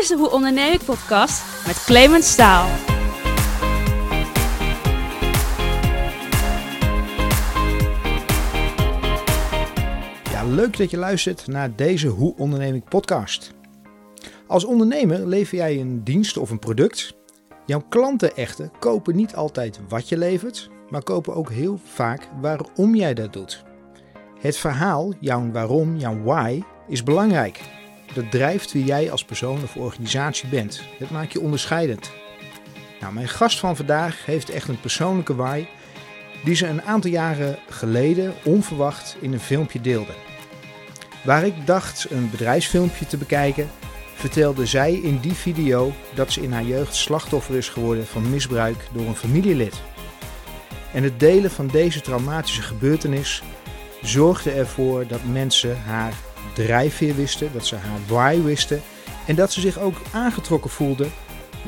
is de Hoe Onderneem ik podcast met Clemens Staal. Ja, leuk dat je luistert naar deze Hoe Onderneem ik podcast. Als ondernemer lever jij een dienst of een product. Jouw klanten echter kopen niet altijd wat je levert, maar kopen ook heel vaak waarom jij dat doet. Het verhaal, jouw waarom, jouw why, is belangrijk. Dat drijft wie jij als persoon of organisatie bent. Het maakt je onderscheidend. Nou, mijn gast van vandaag heeft echt een persoonlijke why die ze een aantal jaren geleden onverwacht in een filmpje deelde. Waar ik dacht een bedrijfsfilmpje te bekijken, vertelde zij in die video dat ze in haar jeugd slachtoffer is geworden van misbruik door een familielid. En het delen van deze traumatische gebeurtenis zorgde ervoor dat mensen haar drijfveer wisten, dat ze haar why wisten en dat ze zich ook aangetrokken voelde.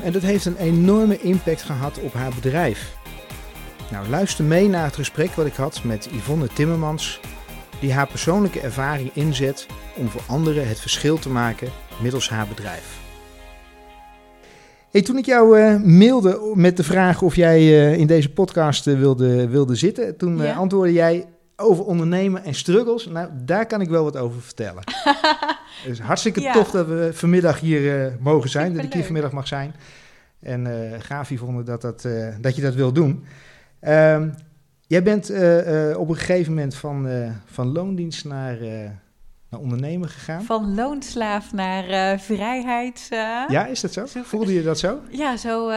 En dat heeft een enorme impact gehad op haar bedrijf. Nou, luister mee naar het gesprek wat ik had met Yvonne Timmermans, die haar persoonlijke ervaring inzet om voor anderen het verschil te maken middels haar bedrijf. Hey, toen ik jou uh, mailde met de vraag of jij uh, in deze podcast uh, wilde, wilde zitten, toen Ja. antwoordde jij over ondernemen en struggles. Nou, daar kan ik wel wat over vertellen. Is hartstikke Ja. tof dat we vanmiddag hier eh, mogen zijn, dat ik hier vanmiddag mag zijn. En eh gaaf dat, dat, eh, dat je dat wil doen. Ehm, jij bent op een gegeven moment van, van loondienst naar, naar ondernemer gegaan. Van loonslaaf naar vrijheid. Ja, is dat zo? Super. Voelde je dat zo? Ja, zo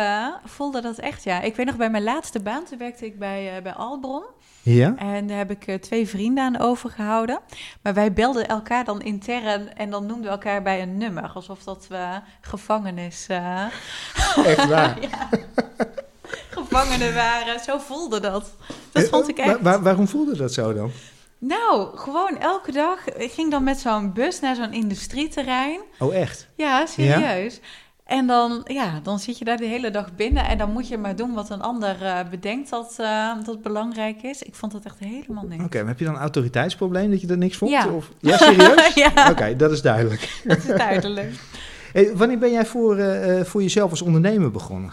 voelde dat echt, ja. Ik weet nog, bij mijn laatste baan, toen werkte ik bij, bij Albron. Ja. En daar heb ik eh, twee vrienden aan overgehouden. Maar wij belden elkaar dan intern en dan noemden we elkaar bij een nummer. Alsof dat we gevangenis... eh, Echt waar. ja, gevangenen waren. Zo voelde dat. Dat Eh, vond ik echt... wa- waarom voelde dat zo dan? Nou, gewoon elke dag. Ik ging dan met zo'n bus naar zo'n industrieterrein. Oh, echt? Ja, serieus. En dan, ja, dan zit je daar de hele dag binnen en dan moet je maar doen wat een ander eh, bedenkt dat, eh, dat belangrijk is. Ik vond dat echt helemaal niks. Oké, maar heb je dan een autoriteitsprobleem dat je er niks vond? Ja. Of, ja, serieus? Ja. Oké, dat is duidelijk. Dat is duidelijk. Hey, wanneer ben jij voor, eh, voor jezelf als ondernemer begonnen?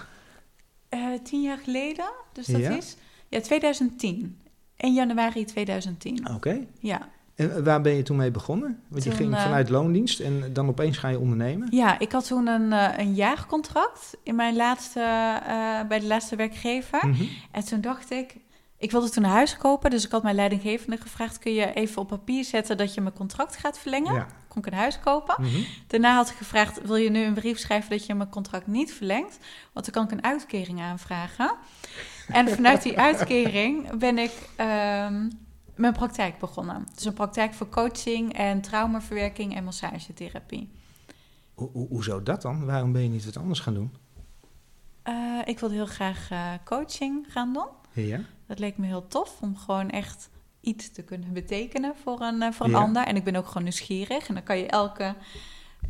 Tien jaar geleden, dus dat Ja? is ja, 2010. 1 januari 2010. Oké. Ja. En waar ben je toen mee begonnen? Want je ging eh, vanuit loondienst en dan opeens ga je ondernemen. ja, ik had toen een, eh, een jaarcontract in mijn laatste, eh, bij de laatste werkgever. Mhm. En toen dacht ik, ik wilde toen een huis kopen, dus ik had mijn leidinggevende gevraagd: kun je even op papier zetten dat je mijn contract gaat verlengen? Ja. Kon ik een huis kopen? Mhm. Daarna had ik gevraagd: wil je nu een brief schrijven dat je mijn contract niet verlengt? Want dan kan ik een uitkering aanvragen. En vanuit die uitkering ben ik ehm, mijn praktijk begonnen. Dus een praktijk voor coaching en traumaverwerking en massagetherapie. Ho- ho- hoezo dat dan? Waarom ben je niet wat anders gaan doen? Eh, ik wilde heel graag eh, coaching gaan doen. Ja. Dat leek me heel tof om gewoon echt iets te kunnen betekenen voor een, eh, voor een Ja. ander. En ik ben ook gewoon nieuwsgierig. En dan kan je elke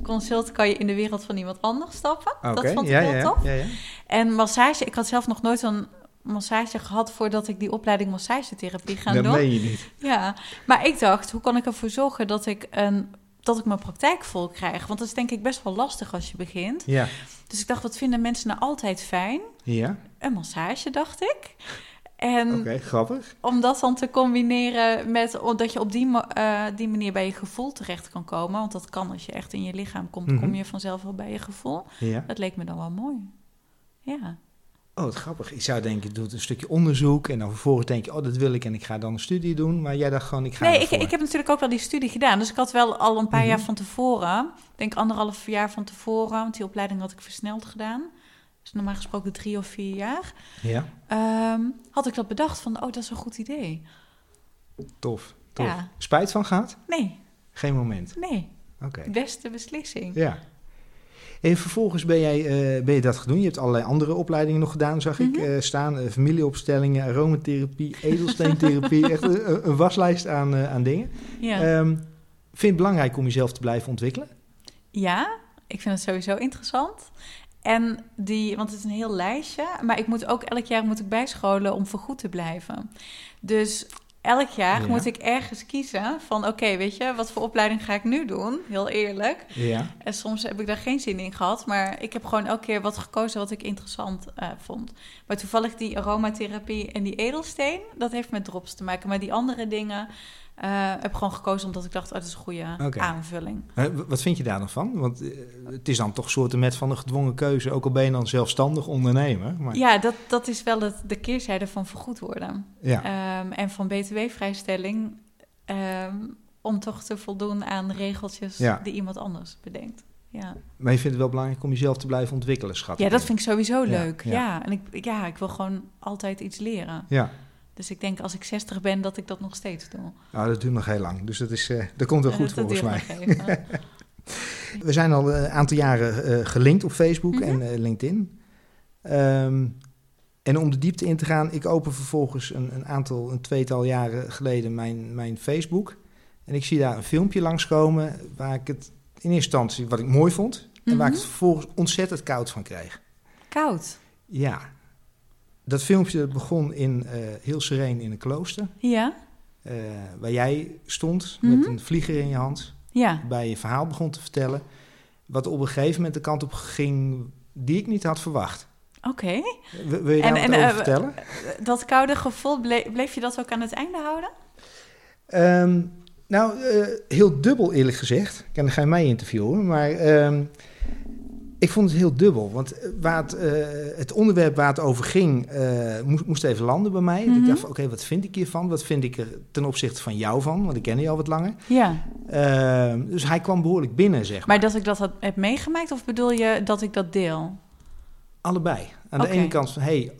consult kan je in de wereld van iemand anders stappen. Dat vond ik ja, heel ja, tof. Ja, ja. En massage, ik had zelf nog nooit een massage gehad voordat ik die opleiding massagetherapie ga Dat doen. meen je niet. Ja, maar ik dacht, hoe kan ik ervoor zorgen dat ik een dat ik mijn praktijk vol krijg? Want dat is denk ik best wel lastig als je begint. Ja. Dus ik dacht, wat vinden mensen nou altijd fijn? Ja, Een massage, dacht ik. Oké, grappig. om dat dan te combineren met dat je op die, eh, die manier bij je gevoel terecht kan komen. Want dat kan als je echt in je lichaam komt, Mhm. kom je vanzelf wel bij je gevoel. Ja. Dat leek me dan wel mooi. Ja. Oh, wat grappig. Ik zou denken, je doet een stukje onderzoek en dan vervolgens denk je, oh, dat wil ik en ik ga dan een studie doen. Maar jij dacht gewoon, ik ga Nee, ik, ik heb natuurlijk ook wel die studie gedaan. Dus ik had wel al een paar Mhm. jaar van tevoren, denk anderhalf jaar van tevoren, want die opleiding had ik versneld gedaan. Dus normaal gesproken drie of vier jaar. Ja, Ehm, had ik dat bedacht van, oh, dat is een goed idee. tof. tof. Ja. Spijt van gehad? Nee, Geen moment. nee, Oké. beste beslissing. Ja. En vervolgens ben, jij, eh, ben je dat gedaan. Je hebt allerlei andere opleidingen nog gedaan, zag ik Mhm. eh, staan. Eh, familieopstellingen, aromatherapie, edelsteentherapie. echt een, een waslijst aan, aan dingen. Ja. Ehm, vind je het belangrijk om jezelf te blijven ontwikkelen? Ja, ik vind het sowieso interessant. En die, want het is een heel lijstje, maar ik moet ook elk jaar moet ik bijscholen om voorgoed te blijven. Dus elk jaar Ja. moet ik ergens kiezen van... oké, weet je, wat voor opleiding ga ik nu doen? Heel eerlijk. Ja. En soms heb ik daar geen zin in gehad. Maar ik heb gewoon elke keer wat gekozen wat ik interessant eh, vond. Maar toevallig die aromatherapie en die edelsteen... dat heeft met drops te maken. Maar die andere dingen eh, heb gewoon gekozen... omdat ik dacht, oh, dat is een goede aanvulling. Wat vind je daar dan van? Want eh, het is dan toch soorten met van een gedwongen keuze, ook al ben je dan zelfstandig ondernemer. Maar, Ja, dat, dat is wel het, de keerzijde van vergoed worden. ja. Ehm, en van btw-vrijstelling... ehm, om toch te voldoen aan regeltjes Ja. die iemand anders bedenkt. Ja. Maar je vindt het wel belangrijk om jezelf te blijven ontwikkelen, schat. ja, dat in. vind ik sowieso Ja, leuk. ja. Ja, en ik, ja, ik wil gewoon altijd iets leren. Ja, Dus ik denk als ik 60 ben dat ik dat nog steeds doe. nou, dat duurt nog heel lang. Dus dat, is, dat komt wel goed dat volgens mij. We zijn al een aantal jaren eh, gelinkt op Facebook Mhm. en eh, LinkedIn. Ehm, en om de diepte in te gaan, ik open vervolgens een, een aantal, een tweetal jaren geleden mijn, mijn Facebook. En ik zie daar een filmpje langskomen waar ik het in eerste instantie wat ik mooi vond. En waar ik Mhm. het vervolgens ontzettend koud van kreeg. Koud. Ja, dat filmpje begon in, eh, heel sereen in een klooster. Ja, eh, waar jij stond met Mhm. een vlieger in je hand. ja. Bij je verhaal begon te vertellen. Wat op een gegeven moment de kant op ging die ik niet had verwacht. Oké. Wil je daar En- wat en, over eh, vertellen? Dat koude gevoel, ble- bleef je dat ook aan het einde houden? Ehm, nou, heel dubbel eerlijk gezegd. En dan ga je mij interviewen. Maar ehm, ik vond het heel dubbel. Want waar het, eh, het onderwerp waar het over ging, eh, moest, moest even landen bij mij. Mhm. Ik dacht van, oké, wat vind ik hiervan? Wat vind ik er ten opzichte van jou van? Want ik ken je al wat langer. Ja. Ehm, dus hij kwam behoorlijk binnen, zeg maar. Maar dat ik dat had, heb meegemaakt of bedoel je dat ik dat deel? Allebei. Aan de ene kant van, hey,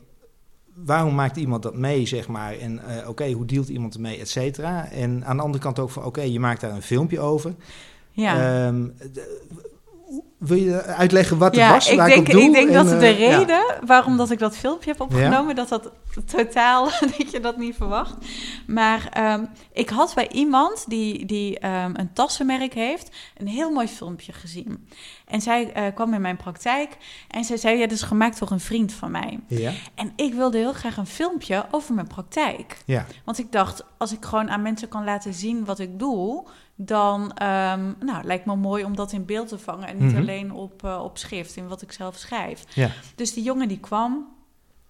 waarom maakt iemand dat mee, zeg maar? En eh, oké, hoe dealt iemand ermee, et cetera? En aan de andere kant ook van, oké, je maakt daar een filmpje over. Ja. Ehm, wil je uitleggen wat ja, het was, ik waar denk, ik ik denk En, dat eh, de ja. reden waarom dat ik dat filmpje heb opgenomen, dat dat totaal, dat je dat niet verwacht. Maar ehm, ik had bij iemand die, die ehm, een tassenmerk heeft, een heel mooi filmpje gezien. En zij eh, kwam in mijn praktijk en zij zei, ja, is gemaakt door een vriend van mij. Ja, En ik wilde heel graag een filmpje over mijn praktijk. ja, Want ik dacht, als ik gewoon aan mensen kan laten zien wat ik doe, dan ehm, nou, lijkt me mooi om dat in beeld te vangen. En niet Mhm. alleen op, eh, op schrift, in wat ik zelf schrijf. ja. Dus die jongen die kwam.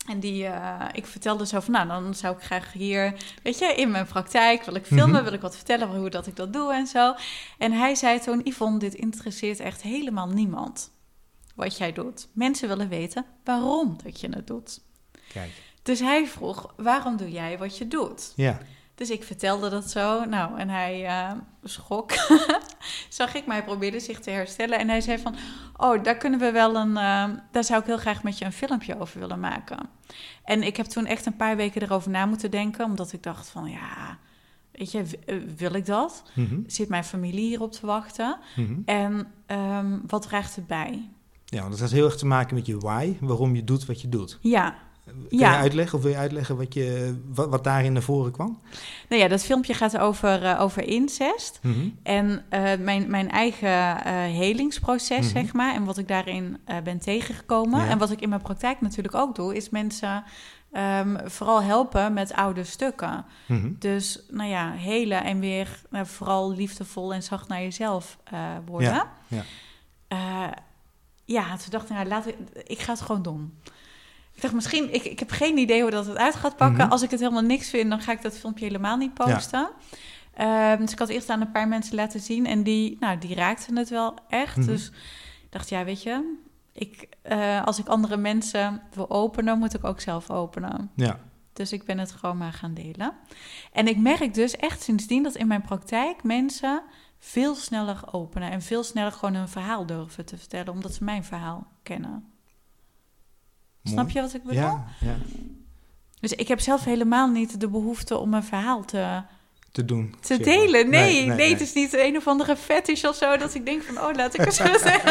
En die, eh, ik vertelde zo van, nou, dan zou ik graag hier, weet je, in mijn praktijk, wil ik filmen, Mhm. wil ik wat vertellen over hoe dat ik dat doe en zo. En hij zei toen, Yvonne, dit interesseert echt helemaal niemand wat jij doet. Mensen willen weten waarom dat je het doet. Kijk, Dus hij vroeg, waarom doe jij wat je doet? ja. Dus ik vertelde dat zo. Nou, en hij eh, schrok. Zag ik, maar hij probeerde zich te herstellen. En hij zei van, oh, daar kunnen we wel een... eh, daar zou ik heel graag met je een filmpje over willen maken. En ik heb toen echt een paar weken erover na moeten denken. Omdat ik dacht van, ja, weet je, eh, wil ik dat? Mhm, Zit mijn familie hierop te wachten? mhm. En ehm, wat draagt het bij? Ja, want dat heeft heel erg te maken met je why, waarom je doet wat je doet. Ja, Kun Ja. je uitleggen of wil je uitleggen wat, je, wat, wat daarin naar voren kwam? nou ja, dat filmpje gaat over, eh, over incest. Mhm, En eh, mijn, mijn eigen eh, helingsproces, Mhm. zeg maar, en wat ik daarin ben tegengekomen. Ja. En wat ik in mijn praktijk natuurlijk ook doe, is mensen ehm, vooral helpen met oude stukken. mhm. Dus, nou ja, helen en weer eh, vooral liefdevol en zacht naar jezelf worden. Ja, ja. Ja, toen dacht ik, nou, laat ik, ik ga het gewoon doen. Ik dacht misschien, ik, ik heb geen idee hoe dat het uit gaat pakken. Mhm. Als ik het helemaal niks vind, dan ga ik dat filmpje helemaal niet posten. Ehm, dus ik had eerst aan een paar mensen laten zien en die, nou, die raakten het wel echt. Mhm. Dus ik dacht, ja, weet je, ik, eh, als ik andere mensen wil openen, moet ik ook zelf openen. ja. Dus ik ben het gewoon maar gaan delen. En ik merk dus echt sindsdien dat in mijn praktijk mensen veel sneller openen en veel sneller gewoon een verhaal durven te vertellen, omdat ze mijn verhaal kennen. Snap je wat ik bedoel? Ja, ja, Dus ik heb zelf helemaal niet de behoefte om een verhaal te, te doen. te zeg maar. delen. Nee, nee, nee, nee. het is niet een of andere fetish of zo dat ik denk van, oh, laat ik het vertellen.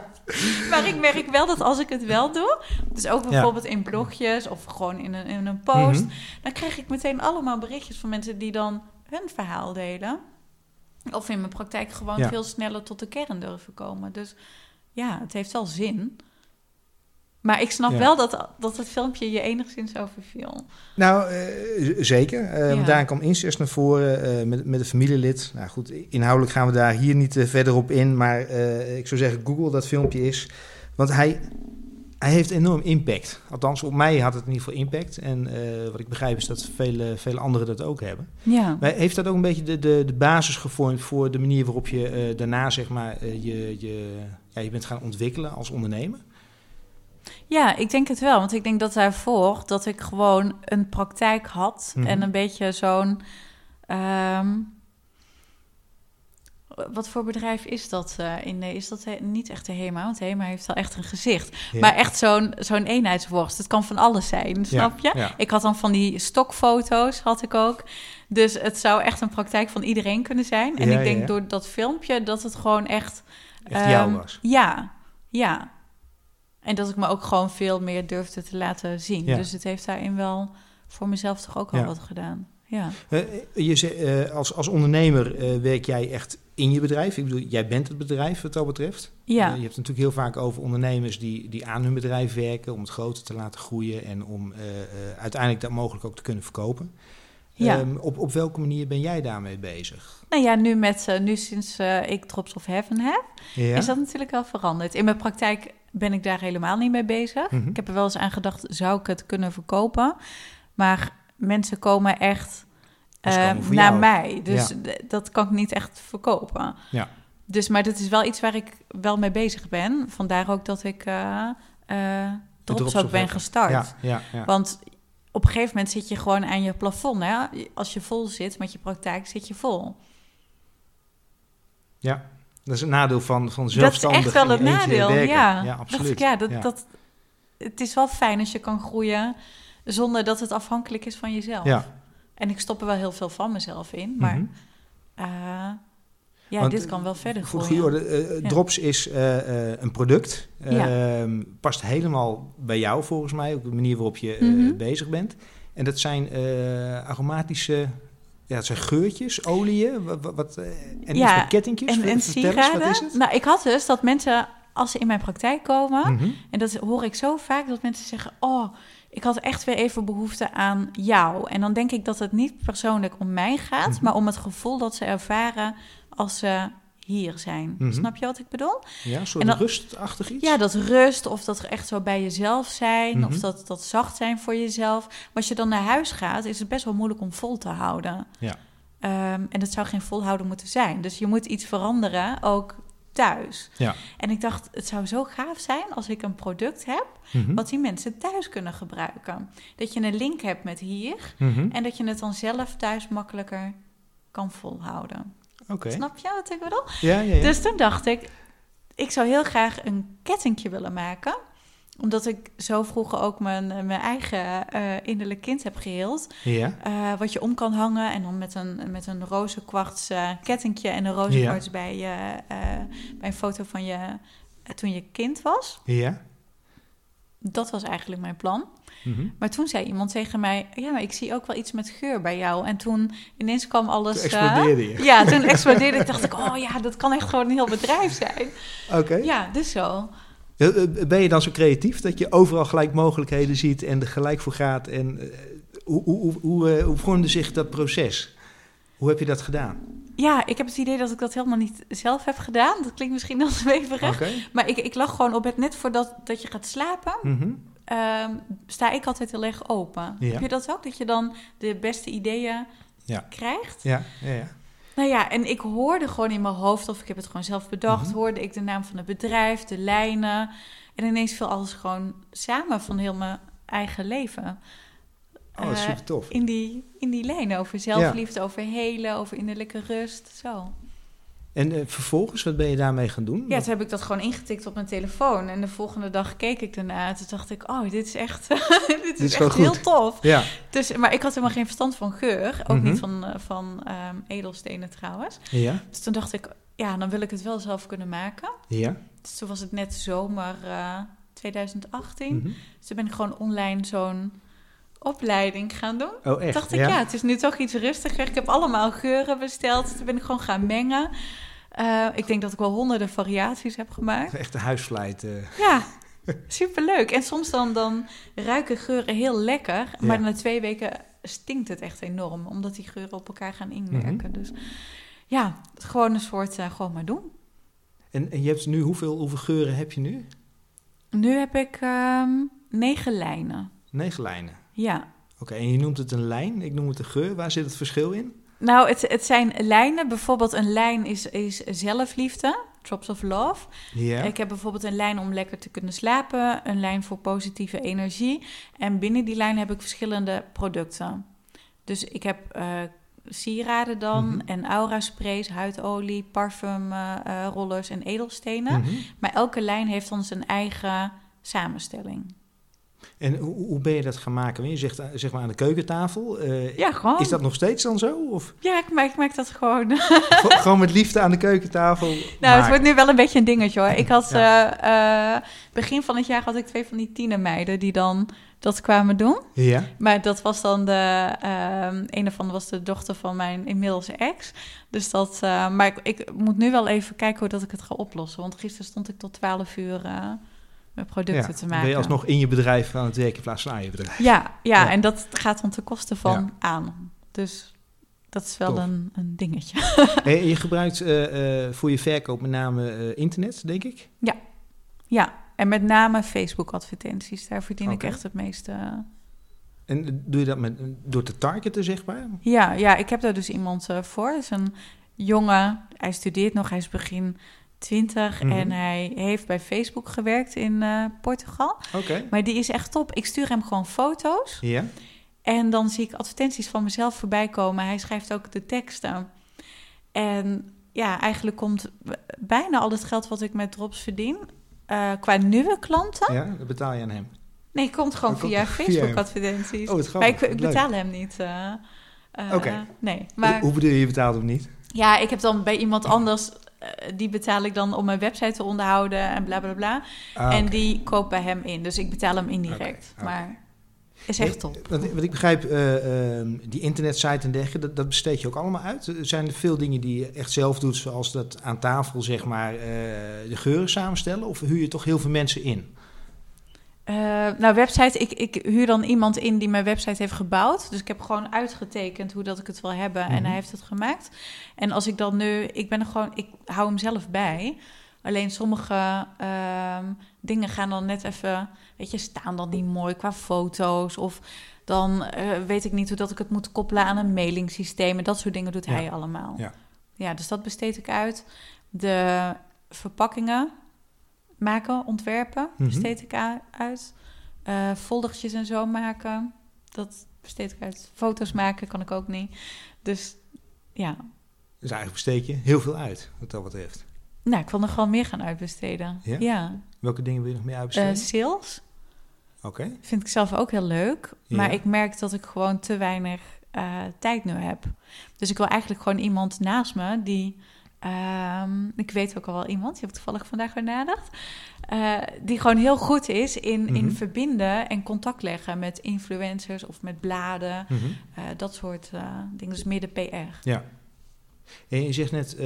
maar ik merk wel dat als ik het wel doe, dus ook bijvoorbeeld in blogjes of gewoon in een, in een post, Mhm. dan krijg ik meteen allemaal berichtjes van mensen die dan hun verhaal delen. Of in mijn praktijk gewoon Ja. veel sneller tot de kern durven komen. Dus ja, het heeft wel zin. Maar ik snap Ja. wel dat, dat het filmpje je enigszins overviel. Nou, eh, zeker. Eh, Ja. want Daar kwam incest naar voren eh, met, met een familielid. Nou goed, inhoudelijk gaan we daar hier niet verder op in. Maar ik zou zeggen, Google dat filmpje is. Want hij, hij heeft enorm impact. Althans, op mij had het in ieder geval impact. En wat ik begrijp is dat vele, vele anderen dat ook hebben. Ja. Maar heeft dat ook een beetje de, de, de basis gevormd voor de manier waarop je daarna zeg maar, je, je, ja, je bent gaan ontwikkelen als ondernemer? Ja, ik denk het wel. Want ik denk dat daarvoor dat ik gewoon een praktijk had Mhm. en een beetje zo'n. ehm, wat voor bedrijf is dat? eh, in, de- is dat niet echt de HEMA? Want HEMA heeft wel echt een gezicht. Ja. Maar echt zo'n zo'n eenheidsworst. Het kan van alles zijn, snap je? Ja. Ik had dan van die stokfoto's, had ik ook. Dus het zou echt een praktijk van iedereen kunnen zijn. En ik denk door dat filmpje dat het gewoon echt... Echt jou ehm, was. Ja, ja. En dat ik me ook gewoon veel meer durfde te laten zien. Ja. Dus het heeft daarin wel voor mezelf toch ook al Ja. wat gedaan. Ja. Eh, je, eh, als, als ondernemer eh, werk jij echt in je bedrijf. Ik bedoel, jij bent het bedrijf wat dat betreft. Ja. Je hebt het natuurlijk heel vaak over ondernemers die, die aan hun bedrijf werken om het groter te laten groeien en om uiteindelijk dat mogelijk ook te kunnen verkopen. Ja. Ehm, op, op welke manier ben jij daarmee bezig? Nou ja, nu, met, nu sinds ik Drops of Heaven heb, Ja? is dat natuurlijk wel veranderd. In mijn praktijk ben ik daar helemaal niet mee bezig. Mhm. Ik heb er wel eens aan gedacht, zou ik het kunnen verkopen? Maar mensen komen echt eh, naar jou. mij. Dus Ja. dat kan ik niet echt verkopen. Ja. Dus, maar dat is wel iets waar ik wel mee bezig ben. Vandaar ook dat ik Drops Drops ook ben gestart. Ja. Want op een gegeven moment zit je gewoon aan je plafond. Hè? Als je vol zit met je praktijk, zit je vol. ja. Dat is een nadeel van, van Dat is zelfstandig echt wel het nadeel. Ja, ja absoluut. ja, dat, Ja. Dat, het is wel fijn als je kan groeien zonder dat het afhankelijk is van jezelf. Ja. En ik stop er wel heel veel van mezelf in. Maar Mhm. eh, ja, Want, dit kan wel verder groeien. eh, Ja. Drops is eh, eh, een product. Ja. Ehm, past helemaal bij jou volgens mij, op de manier waarop je eh, Mhm. bezig bent. En dat zijn eh, aromatische, ja, het zijn geurtjes, oliën, wat, wat, eh, en Ja, met kettingjes. En, en sieraden. is het? Nou, ik had dus dat mensen, als ze in mijn praktijk komen... Mhm. En dat hoor ik zo vaak, dat mensen zeggen... oh, ik had echt weer even behoefte aan jou. En dan denk ik dat het niet persoonlijk om mij gaat... Mhm. maar om het gevoel dat ze ervaren als ze hier zijn. Mhm. Snap je wat ik bedoel? Ja, een soort rustachtig iets. Ja, dat rust of dat echt zo bij jezelf zijn... Mhm. of dat, dat zacht zijn voor jezelf. Maar als je dan naar huis gaat, is het best wel moeilijk om vol te houden. Ja. Ehm, en dat zou geen volhouden moeten zijn. Dus je moet iets veranderen, ook thuis. Ja. En ik dacht, het zou zo gaaf zijn als ik een product heb Mhm. wat die mensen thuis kunnen gebruiken. Dat je een link hebt met hier Mhm. en dat je het dan zelf thuis makkelijker kan volhouden. Oké. Snap je wat ik bedoel? Ja, ja, ja. Dus toen dacht ik, ik zou heel graag een kettingje willen maken omdat ik zo vroeger ook mijn, mijn eigen eh, innerlijk kind heb geheeld. ja. Eh, wat je om kan hangen en dan met een, met een roze kwarts eh, kettingje en een roze Ja. kwarts bij, je, eh, bij een foto van je eh, toen je kind was. Ja. Dat was eigenlijk mijn plan. Mhm. Maar toen zei iemand tegen mij: Ja, maar ik zie ook wel iets met geur bij jou. En toen ineens kwam alles. Toen eh, explodeerde je. ja, toen explodeerde ik. Dacht ik: Oh ja, dat kan echt gewoon een heel bedrijf zijn. Oké. Ja, dus zo. Eh, Ben je dan zo creatief dat je overal gelijk mogelijkheden ziet en er gelijk voor gaat? En eh, hoe, hoe, hoe, hoe, hoe vormde zich dat proces? Hoe heb je dat gedaan? Ja, ik heb het idee dat ik dat helemaal niet zelf heb gedaan. Dat klinkt misschien dan zweverig. Oké. Maar ik, ik lag gewoon op bed net voordat dat je gaat slapen. Mhm. ehm, sta ik altijd heel erg open. Ja. Heb je dat ook? Dat je dan de beste ideeën Ja. krijgt? Ja, ja, ja. Nou ja, en ik hoorde gewoon in mijn hoofd, of ik heb het gewoon zelf bedacht, Mhm. hoorde ik de naam van het bedrijf, de lijnen. En ineens viel alles gewoon samen van heel mijn eigen leven. Oh, Eh, super tof. In die, in die lijnen over zelfliefde, over helen, over innerlijke rust. Zo. En eh, vervolgens, wat ben je daarmee gaan doen? Ja, toen heb ik dat gewoon ingetikt op mijn telefoon. En de volgende dag keek ik ernaar. En toen dacht ik, oh, dit is echt, dit is echt goed. heel tof. Ja. Dus, maar ik had helemaal geen verstand van geur. Ook Mhm. niet van, eh, van ehm, edelstenen trouwens. Ja. Dus toen dacht ik, ja, dan wil ik het wel zelf kunnen maken. Ja. Dus toen was het net zomer eh, 2018. Mhm. Dus toen ben ik gewoon online zo'n opleiding gaan doen. Oh, echt? Dacht ik, ja. het is nu toch iets rustiger. Ik heb allemaal geuren besteld. Toen ben ik gewoon gaan mengen. Eh, ik denk dat ik wel honderden variaties heb gemaakt. Echt een huisvleit. eh. Ja, Superleuk. En soms dan, dan ruiken geuren heel lekker, maar Ja. na twee weken stinkt het echt enorm, omdat die geuren op elkaar gaan inwerken. Mhm. Dus ja, gewoon een soort, eh, gewoon maar doen. En, en je hebt nu, hoeveel, hoeveel geuren heb je nu? Nu heb ik ehm, negen lijnen. Negen lijnen. Ja. Oké, en je noemt het een lijn, ik noem het een geur. Waar zit het verschil in? Nou, het, het zijn lijnen. Bijvoorbeeld een lijn is, is zelfliefde, drops of love. Ja. Ik heb bijvoorbeeld een lijn om lekker te kunnen slapen, een lijn voor positieve energie. En binnen die lijn heb ik verschillende producten. Dus ik heb eh, sieraden dan Mhm. en aura sprays, huidolie, parfum, eh, eh, rollers en edelstenen. Mhm. Maar elke lijn heeft dan zijn eigen samenstelling. En hoe, hoe ben je dat gaan maken? Je zegt eh, zeg maar aan de keukentafel. eh, Ja, gewoon. Is dat nog steeds dan zo? Of Ja, ik maak, ik maak dat gewoon. Ge- gewoon met liefde aan de keukentafel? Nou, het wordt nu wel een beetje een dingetje hoor. Ik had Ja. eh, begin van het jaar had ik twee van die tienermeiden die dan dat kwamen doen. Ja. Maar dat was dan de ehm een ervan was de dochter van mijn inmiddels ex. Dus dat. maar ik, ik moet nu wel even kijken hoe dat ik het ga oplossen. Want gisteren stond ik tot 12 uur met producten ja. te maken. Ben je alsnog in je bedrijf aan het werken in plaats van aan je bedrijf? Ja, ja, Ja. en dat gaat dan ten koste van Ja. aan. Dus dat is wel een, een dingetje. Je gebruikt eh, eh, voor je verkoop met name eh, internet, denk ik? Ja, en met name Facebook-advertenties. Daar verdien ik echt het meeste. En doe je dat met, door te targeten, zeg maar? Ja, ja, ik heb daar dus iemand voor. Het is een jongen, hij studeert nog, hij is begin 20 Mhm. en hij heeft bij Facebook gewerkt in eh, Portugal. Oké. Maar die is echt top. Ik stuur hem gewoon foto's Ja. en dan zie ik advertenties van mezelf voorbij komen. Hij schrijft ook de teksten. En ja, eigenlijk komt bijna al het geld wat ik met drops verdien. eh, qua nieuwe klanten. Ja, dat betaal je aan hem. Nee, komt gewoon Dat via Facebook-advertenties. Oh, het maar ik, ik betaal hem niet. eh, Oké. Nee, maar Hoe, bedoel je, je betaalt hem niet? ja, ik heb dan bij iemand anders, die betaal ik dan om mijn website te onderhouden en bla bla bla. Ah, en die koopt bij hem in, dus ik betaal hem indirect. Maar is echt top. Wat ik begrijp, eh, ehm, die internetsite en dergelijke, dat, dat besteed je ook allemaal uit. Er Zijn er veel dingen die je echt zelf doet, zoals dat aan tafel, zeg maar, eh, de geuren samenstellen? Of huur je toch heel veel mensen in? Eh, nou, website, ik, ik huur dan iemand in die mijn website heeft gebouwd. Dus ik heb gewoon uitgetekend hoe dat ik het wil hebben en Mhm. hij heeft het gemaakt. En als ik dan nu, ik ben er gewoon, ik hou hem zelf bij. Alleen sommige ehm, dingen gaan dan net even, weet je, staan dan niet mooi qua foto's. Of dan eh, weet ik niet hoe dat ik het moet koppelen aan een mailingsysteem. En dat soort dingen doet Ja. hij allemaal. Ja. ja, dus dat besteed ik uit. De verpakkingen maken, ontwerpen, Mhm. besteed ik uit. Foldertjes en zo maken, dat besteed ik uit. Foto's maken kan ik ook niet. Dus ja, Dus eigenlijk besteed je heel veel uit, wat dat betreft. nou, ik wil nog wel meer gaan uitbesteden. Ja? ja. Welke dingen wil je nog meer Eh, uitbesteden? sales Oké. vind ik zelf ook heel leuk. Ja. Maar ik merk dat ik gewoon te weinig eh, tijd nu heb. Dus ik wil eigenlijk gewoon iemand naast me die... ehm, ik weet ook al wel iemand, die heb ik toevallig vandaag weer nagedacht. eh, die gewoon heel goed is in, in Mhm. verbinden en contact leggen met influencers of met bladen. Mhm. eh, dat soort eh, dingen. Dus meer de PR. Ja. En je zegt net,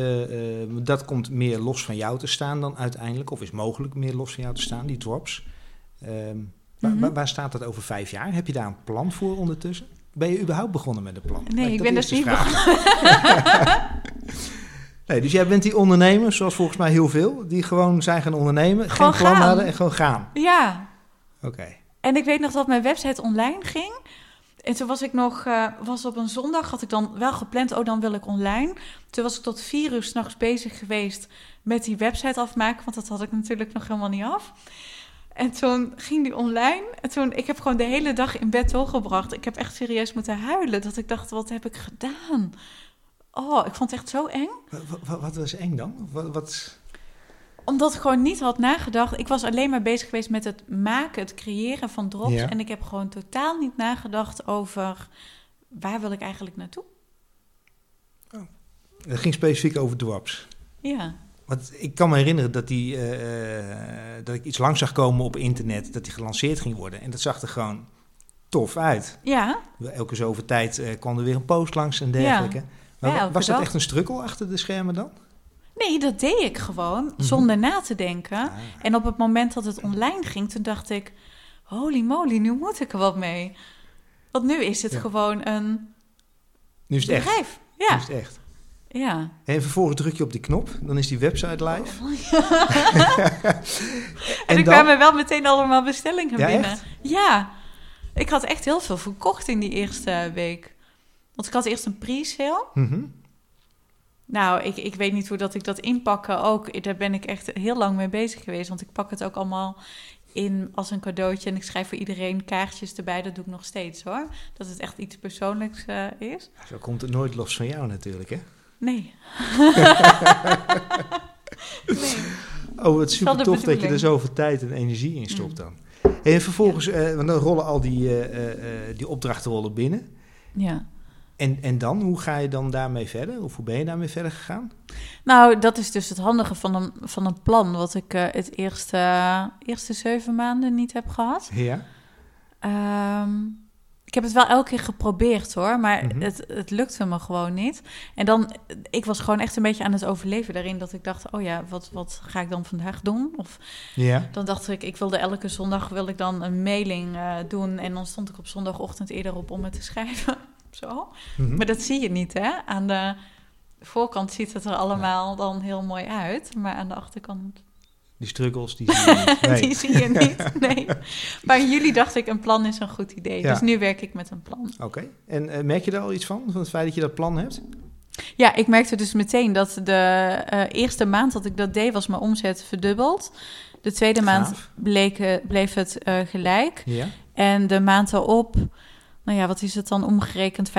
dat komt meer los van jou te staan dan uiteindelijk, of is mogelijk meer los van jou te staan, die drops. Ehm, waar, Mhm. waar, waar staat dat over vijf jaar? Heb je daar een plan voor ondertussen? Ben je überhaupt begonnen met een plan? Nee, ik ben dus eens niet vragen. nee, dus jij bent die ondernemer, zoals volgens mij heel veel, die gewoon zijn gaan ondernemen, Gewoon geen plan gaan. hadden en gewoon gaan. Ja, Oké. En ik weet nog dat mijn website online ging. En toen was ik nog, eh, was op een zondag, had ik dan wel gepland, oh dan wil ik online. Toen was ik tot vier uur s'nachts bezig geweest met die website afmaken, want dat had ik natuurlijk nog helemaal niet af. En toen ging die online. En toen, ik heb gewoon de hele dag in bed doorgebracht. Ik heb echt serieus moeten huilen. Dat ik dacht, wat heb ik gedaan? Oh, ik vond het echt zo eng. Wat, wat, wat was eng dan? Wat, wat... Omdat ik gewoon niet had nagedacht. Ik was alleen maar bezig geweest met het maken, het creëren van drops. Ja. En ik heb gewoon totaal niet nagedacht over waar wil ik eigenlijk naartoe. Het ging specifiek over drops. Ja, Want ik kan me herinneren dat, die, eh, eh, dat ik iets langs zag komen op internet, dat die gelanceerd ging worden. En dat zag er gewoon tof uit. ja, Elke zoveel tijd eh, kwam er weer een post langs en dergelijke. Maar Ja, was dat echt een strukkel achter de schermen dan? Nee, dat deed ik gewoon Mhm. zonder na te denken. Ah. En op het moment dat het online ging, toen dacht ik... Holy moly, nu moet ik er wat mee. Want nu is het Ja. gewoon een Nu is het echt. bedrijf. Nu Ja, is het echt. ja. En vervolgens druk je op die knop, dan is die website live. En, ik dan? kwamen wel meteen allemaal bestellingen Ja, binnen. echt? Ja, ik had echt heel veel verkocht in die eerste week. Want ik had eerst een pre-sale. Mhm. Nou, ik, ik weet niet hoe dat ik dat inpakken ook. Daar ben ik echt heel lang mee bezig geweest. Want ik pak het ook allemaal in als een cadeautje. En ik schrijf voor iedereen kaartjes erbij. Dat doe ik nog steeds hoor. Dat het echt iets persoonlijks eh, is. Zo komt het nooit los van jou natuurlijk, hè? Nee. nee. Oh, wat super de tof dat je er zoveel tijd en energie in stopt Mm. dan. En vervolgens, eh, want dan rollen al die, eh, die opdrachten rollen binnen. Ja. En, en dan, hoe ga je dan daarmee verder? Of hoe ben je daarmee verder gegaan? Nou, dat is dus het handige van een, van een plan. Wat ik eh, het eerste, eerste zeven maanden niet heb gehad. Ja. Ehm, ik heb het wel elke keer geprobeerd hoor, maar Mhm. het, het lukte me gewoon niet. En dan, ik was gewoon echt een beetje aan het overleven daarin. Dat ik dacht, oh ja, wat, wat ga ik dan vandaag doen? Of Ja. dan dacht ik, ik wilde elke zondag wil ik dan een mailing eh, doen. En dan stond ik op zondagochtend eerder op om het te schrijven. Zo. Mhm. Maar dat zie je niet hè. Aan de voorkant ziet het er allemaal dan heel mooi uit. Maar aan de achterkant Die struggles, die zie je niet. Nee. die zie je niet, nee. Maar in juli dacht ik, een plan is een goed idee. Ja. Dus nu werk ik met een plan. Oké. En eh, merk je daar al iets van? Van het feit dat je dat plan hebt? Ja, ik merkte dus meteen dat de eh, eerste maand dat ik dat deed, was mijn omzet verdubbeld. De tweede maand bleek, eh, bleef het gelijk. Ja. En de maand erop, nou ja, wat is het dan omgerekend? 25%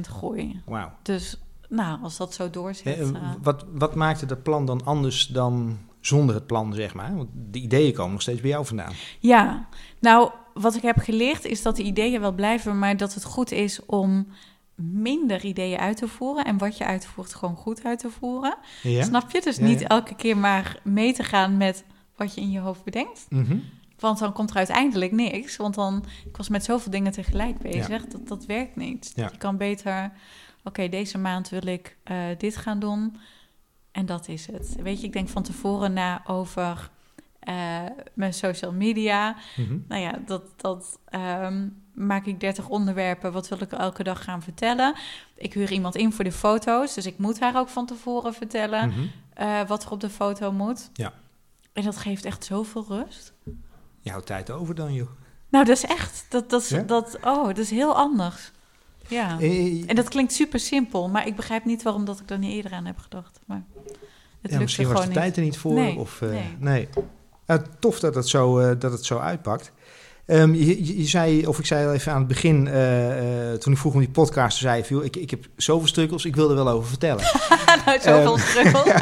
groei. Wauw. Dus nou, als dat zo doorzet... Eh, eh, wat, wat maakte dat plan dan anders dan zonder het plan, zeg maar? Want de ideeën komen nog steeds bij jou vandaan. Ja, nou, wat ik heb geleerd is dat de ideeën wel blijven, maar dat het goed is om minder ideeën uit te voeren en wat je uitvoert gewoon goed uit te voeren. Ja. Snap je? Dus Ja, niet ja. elke keer maar mee te gaan met wat je in je hoofd bedenkt. Mhm. Want dan komt er uiteindelijk niks. Want dan, ik was met zoveel dingen tegelijk bezig. Dat, dat werkt niet. Ja. Je kan beter, oké, deze maand wil ik eh, dit gaan doen. En dat is het. Weet je, ik denk van tevoren na over eh, mijn social media. Mhm. Nou ja, dat, dat ehm, maak ik 30 onderwerpen. Wat wil ik elke dag gaan vertellen? Ik huur iemand in voor de foto's. Dus ik moet haar ook van tevoren vertellen Mhm. eh, wat er op de foto moet. Ja. En dat geeft echt zoveel rust. Je houdt tijd over dan, joh. Nou, dat is echt. Dat, dat, Ja? dat, oh, dat is heel anders. Ja. Eh, En dat klinkt super simpel, maar ik begrijp niet waarom dat ik er niet eerder aan heb gedacht. Maar het ja, misschien was de tijd er niet voor. Nee, of, eh, nee. nee. Tof dat het zo, eh, dat het zo uitpakt. Ehm, je, je- je zei, of ik zei al even aan het begin, eh, eh, toen ik vroeg om die podcast, zei je, joh, ik, ik heb zoveel struggles, ik wil er wel over vertellen. nou, zoveel Ehm, struggle.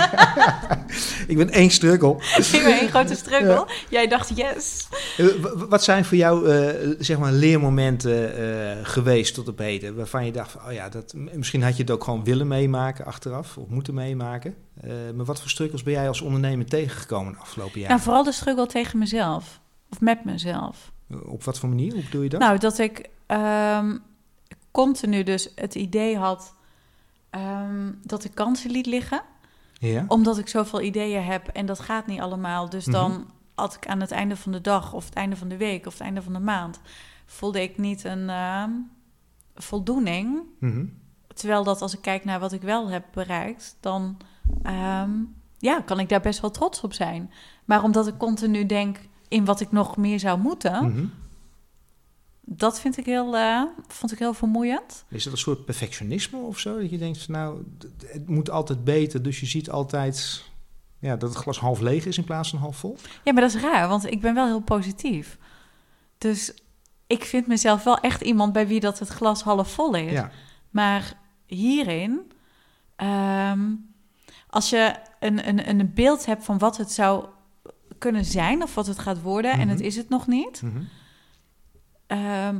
ik ben één struggle. ik ben één grote struggle. Jij dacht, yes. Eh, wat zijn voor jou, eh, zeg maar, leermomenten eh, geweest tot op heden, waarvan je dacht, van, oh ja, dat, misschien had je het ook gewoon willen meemaken achteraf, of moeten meemaken. Eh, maar wat voor struggles ben jij als ondernemer tegengekomen de afgelopen jaren? Nou, vooral de struggle tegen mezelf. Of met mezelf. Op wat voor manier? Hoe bedoel je dat? Nou, dat ik ehm, continu dus het idee had ehm, dat ik kansen liet liggen. ja. Omdat ik zoveel ideeën heb en dat gaat niet allemaal. Dus Mhm. dan had ik aan het einde van de dag of het einde van de week of het einde van de maand... voelde ik niet een ehm, voldoening. Mhm. Terwijl dat als ik kijk naar wat ik wel heb bereikt... dan ja, kan ik daar best wel trots op zijn. Maar omdat ik continu denk in wat ik nog meer zou moeten... Mhm. dat vind ik heel, eh, vond ik heel vermoeiend. Is dat een soort perfectionisme of zo? Dat je denkt, nou, het moet altijd beter, dus je ziet altijd ja, dat het glas half leeg is in plaats van half vol? Ja, maar dat is raar, want ik ben wel heel positief. Dus ik vind mezelf wel echt iemand bij wie dat het glas half vol is. Ja. Maar hierin, ehm, als je een, een, een beeld hebt van wat het zou kunnen zijn of wat het gaat worden, en het Mhm. is het nog niet, Mhm. ehm,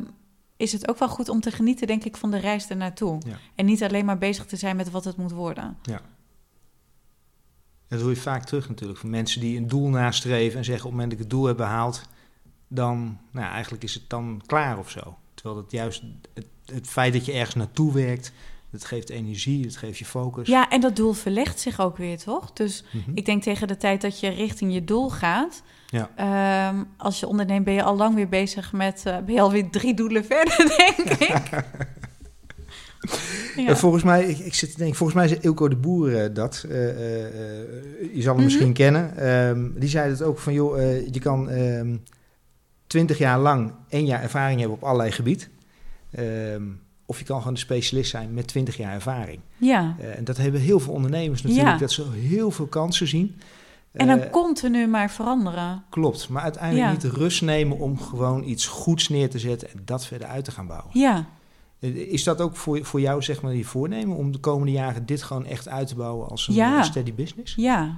is het ook wel goed om te genieten, denk ik, van de reis ernaartoe. Ja. En niet alleen maar bezig te zijn met wat het moet worden. Dat hoor je vaak terug natuurlijk van mensen die een doel nastreven en zeggen op het moment dat ik het doel heb behaald, dan, nou eigenlijk is het dan klaar of zo. Terwijl het juist het, het feit dat je ergens naartoe werkt, Het geeft energie, het geeft je focus. Ja, en dat doel verlegt zich ook weer, toch? Dus Mhm. ik denk tegen de tijd dat je richting je doel gaat... Ja. ehm, als je onderneemt, ben je al lang weer bezig met... eh, ben je alweer drie doelen verder, denk ik. ja. Eh, volgens mij, ik, ik zit te denken, volgens mij zei Ilko de Boer eh, dat. Je zal hem Mhm. misschien kennen. Ehm, die zei het ook van, joh, je kan ehm, twintig jaar lang één jaar ervaring hebben op allerlei gebied. Of je kan gewoon een specialist zijn met 20 jaar ervaring. ja. Eh, en dat hebben heel veel ondernemers natuurlijk, Ja. dat ze heel veel kansen zien. En dan Eh, continu maar veranderen. Klopt, maar uiteindelijk Ja. niet rust nemen om gewoon iets goeds neer te zetten en dat verder uit te gaan bouwen. Ja. Eh, Is dat ook voor, voor jou, zeg maar, je voornemen om de komende jaren dit gewoon echt uit te bouwen als een Ja. steady business? Ja.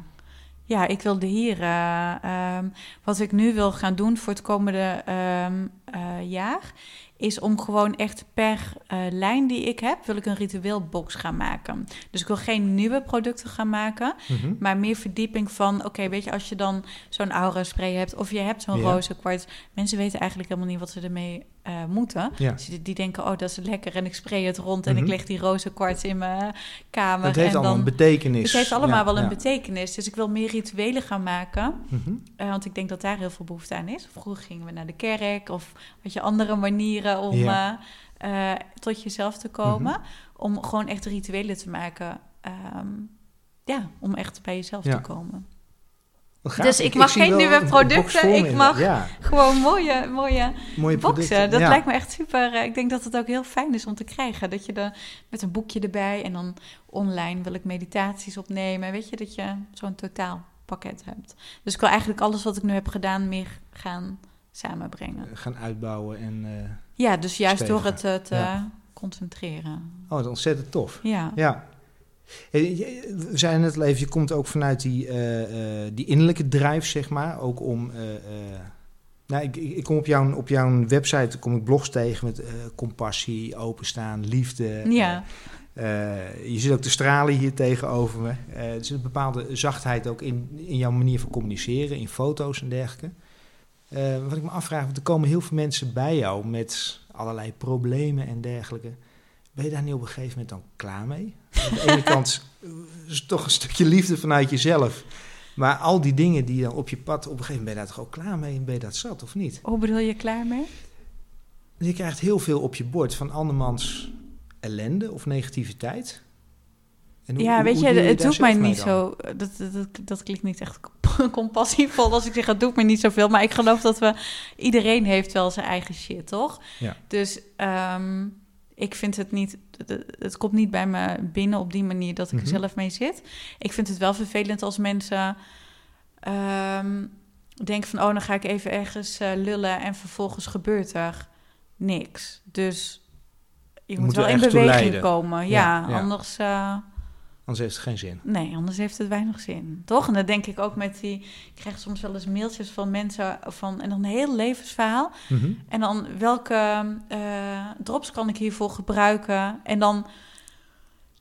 Ja, ik wilde hier... eh, ehm, wat ik nu wil gaan doen voor het komende ehm, eh, jaar... is om gewoon echt per eh, lijn die ik heb... wil ik een ritueelbox gaan maken. Dus ik wil geen nieuwe producten gaan maken... Mhm. maar meer verdieping van... oké, weet je, als je dan zo'n aura spray hebt... of je hebt zo'n Ja. roze kwarts... mensen weten eigenlijk helemaal niet wat ze ermee eh, moeten... Ja. Dus die, die denken, oh, dat is lekker en ik spray het rond... en Mhm. ik leg die roze kwarts in mijn kamer. Dat heeft en allemaal een betekenis. Het heeft allemaal Ja, wel een betekenis. Dus ik wil meer rituelen gaan maken. Mhm. eh, want ik denk dat daar heel veel behoefte aan is. Vroeger gingen we naar de kerk of had je andere manieren om eh, tot jezelf te komen. Mhm. Om gewoon echt rituelen te maken. ehm, ja, om echt bij jezelf te komen. Dus ik mag geen nieuwe producten, ik mag- Ja, Gewoon mooie, mooie mooie boxen. Dat ja. lijkt me echt super. eh, Ik denk dat het ook heel fijn is om te krijgen. Dat je er met een boekje erbij en dan online wil ik meditaties opnemen. Weet je, dat je zo'n totaalpakket hebt. Dus ik wil eigenlijk alles wat ik nu heb gedaan meer gaan samenbrengen. Eh, Gaan uitbouwen en... eh, Ja, dus juist door het te Ja. concentreren. oh, dat is ontzettend tof. Ja. Ja. We zeiden net al even, je komt ook vanuit die, die innerlijke drive, zeg maar. Ook om... eh, eh, nou, ik, ik kom op jouw, op jouw website kom ik blogs tegen met eh, compassie, openstaan, liefde. Ja. Eh, je zit ook te stralen hier tegenover me. Eh, er zit een bepaalde zachtheid ook in, in jouw manier van communiceren, in foto's en dergelijke. Eh, wat ik me afvraag, want er komen heel veel mensen bij jou met allerlei problemen en dergelijke. Ben je daar niet op een gegeven moment dan klaar mee? Aan de ene kant eh, is het toch een stukje liefde vanuit jezelf. Maar al die dingen die dan op je pad, op een gegeven moment ben je daar toch ook klaar mee en ben je dat zat of niet? Hoe bedoel je klaar mee? Je krijgt heel veel op je bord van andermans ellende of negativiteit. En hoe- ja, hoe- weet hoe je, het doet mij niet dan? zo. Dat, dat, dat, dat klinkt niet echt compassievol als ik zeg, het doet me niet zoveel. Maar ik geloof dat we. Iedereen heeft wel zijn eigen shit, toch? Ja. Dus ehm, ik vind het niet. Het, komt niet bij me binnen op die manier dat ik Mhm. er zelf mee zit. Ik vind het wel vervelend als mensen. ehm, denken van, oh, dan ga ik even ergens eh, lullen en vervolgens gebeurt er niks. Dus je moet, moet wel in beweging komen. Ja, Ja, ja. anders... eh, Anders heeft het geen zin. Nee, anders heeft het weinig zin. Toch? En dat denk ik ook met die. Ik krijg soms wel eens mailtjes van mensen van. En dan een heel levensverhaal. Mhm. En dan welke eh, drops kan ik hiervoor gebruiken? En dan.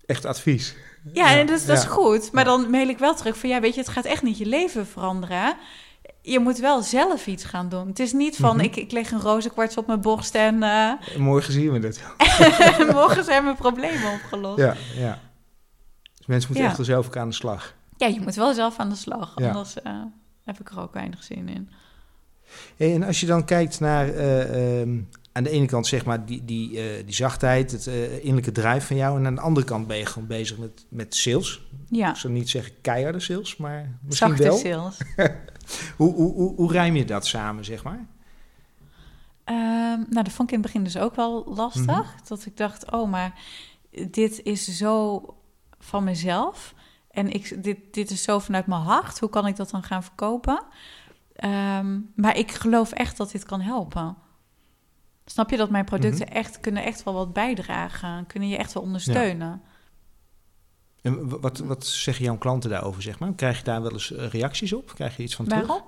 Echt advies. Ja, Ja, en dat, is- dat is ja. goed. Maar Ja. dan mail ik wel terug van. Ja, weet je, het gaat echt niet je leven veranderen. Je moet wel zelf iets gaan doen. Het is niet van. Mhm. ik, ik leg een rozenkwarts op mijn borst en. eh, Morgen zien we het. morgen zijn mijn problemen opgelost. Ja, ja. Dus mensen moeten Ja. echt zelf ook aan de slag. Ja, je moet wel zelf aan de slag. Ja. Anders eh, heb ik er ook weinig zin in. En als je dan kijkt naar eh, ehm, aan de ene kant zeg maar die, die, eh, die zachtheid, het innerlijke drive van jou. En aan de andere kant ben je gewoon bezig met, met sales. Ja. Ik zou niet zeggen keiharde sales, maar misschien Zachte wel. sales. Hoe, hoe, hoe, hoe rijm je dat samen, zeg maar? Ehm, nou, dat vond ik in het begin dus ook wel lastig. Mhm. Dat ik dacht, oh, maar dit is zo van mezelf. En ik, dit, dit is zo vanuit mijn hart. Hoe kan ik dat dan gaan verkopen? Ehm, maar ik geloof echt dat dit kan helpen. Snap je dat mijn producten Mhm. echt kunnen echt wel wat bijdragen? Kunnen je echt wel ondersteunen? En wat, wat zeggen jouw klanten daarover, zeg maar? Krijg je daar wel eens eh, reacties op? Krijg je iets van terug? Waarom?